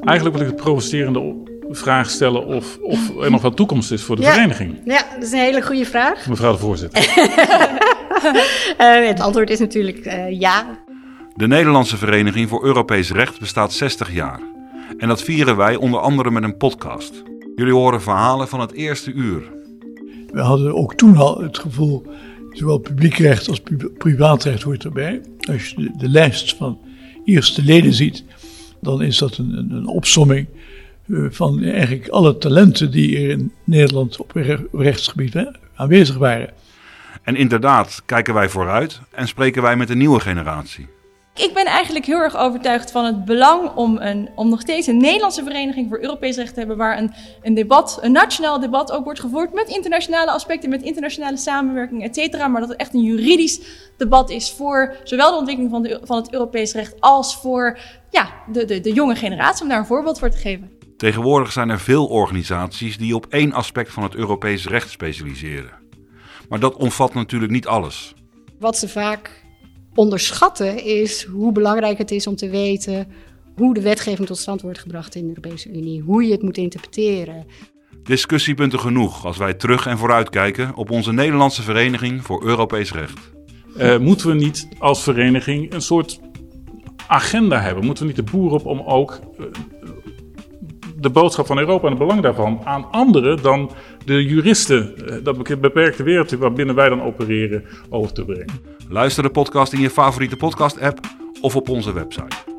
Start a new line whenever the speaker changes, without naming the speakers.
Eigenlijk wil ik het provocerende vraag stellen of, of er nog wat toekomst is voor de vereniging.
Ja, dat is een hele goede vraag.
Mevrouw de voorzitter.
uh, het antwoord is natuurlijk uh, ja.
De Nederlandse Vereniging voor Europees Recht bestaat 60 jaar. En dat vieren wij onder andere met een podcast. Jullie horen verhalen van het eerste uur.
We hadden ook toen al het gevoel, zowel publiekrecht als privaatrecht hoort erbij. Als je de, de lijst van eerste leden ziet, dan is dat een, een, opsomming eh, van eigenlijk alle talenten die er in Nederland op rechtsgebied aanwezig waren.
En inderdaad kijken wij vooruit en spreken wij met de nieuwe generatie.
Ik ben eigenlijk heel erg overtuigd van het belang om, een, om nog steeds een Nederlandse vereniging voor Europees recht te hebben, waar een, een debat, een nationaal debat ook wordt gevoerd met internationale aspecten, met internationale samenwerking, et cetera. Maar dat het echt een juridisch debat is voor zowel de ontwikkeling van, de, van het Europees recht als voor ja, de, de, de jonge generatie, om daar een voorbeeld voor te geven.
Tegenwoordig zijn er veel organisaties die op één aspect van het Europees recht specialiseren. Maar dat omvat natuurlijk niet alles.
Wat ze vaak onderschatten is hoe belangrijk het is om te weten hoe de wetgeving tot stand wordt gebracht in de Europese Unie, hoe je het moet interpreteren.
Discussiepunten genoeg als wij terug en vooruit kijken op onze Nederlandse Vereniging voor Europees Recht.
Uh, moeten we niet als vereniging een soort agenda hebben? Moeten we niet de boer op om ook uh, de boodschap van Europa en het belang daarvan aan anderen dan de juristen, eh, dat beperkte wereld waarbinnen wij dan opereren, over te brengen.
Luister de podcast in je favoriete podcast-app of op onze website.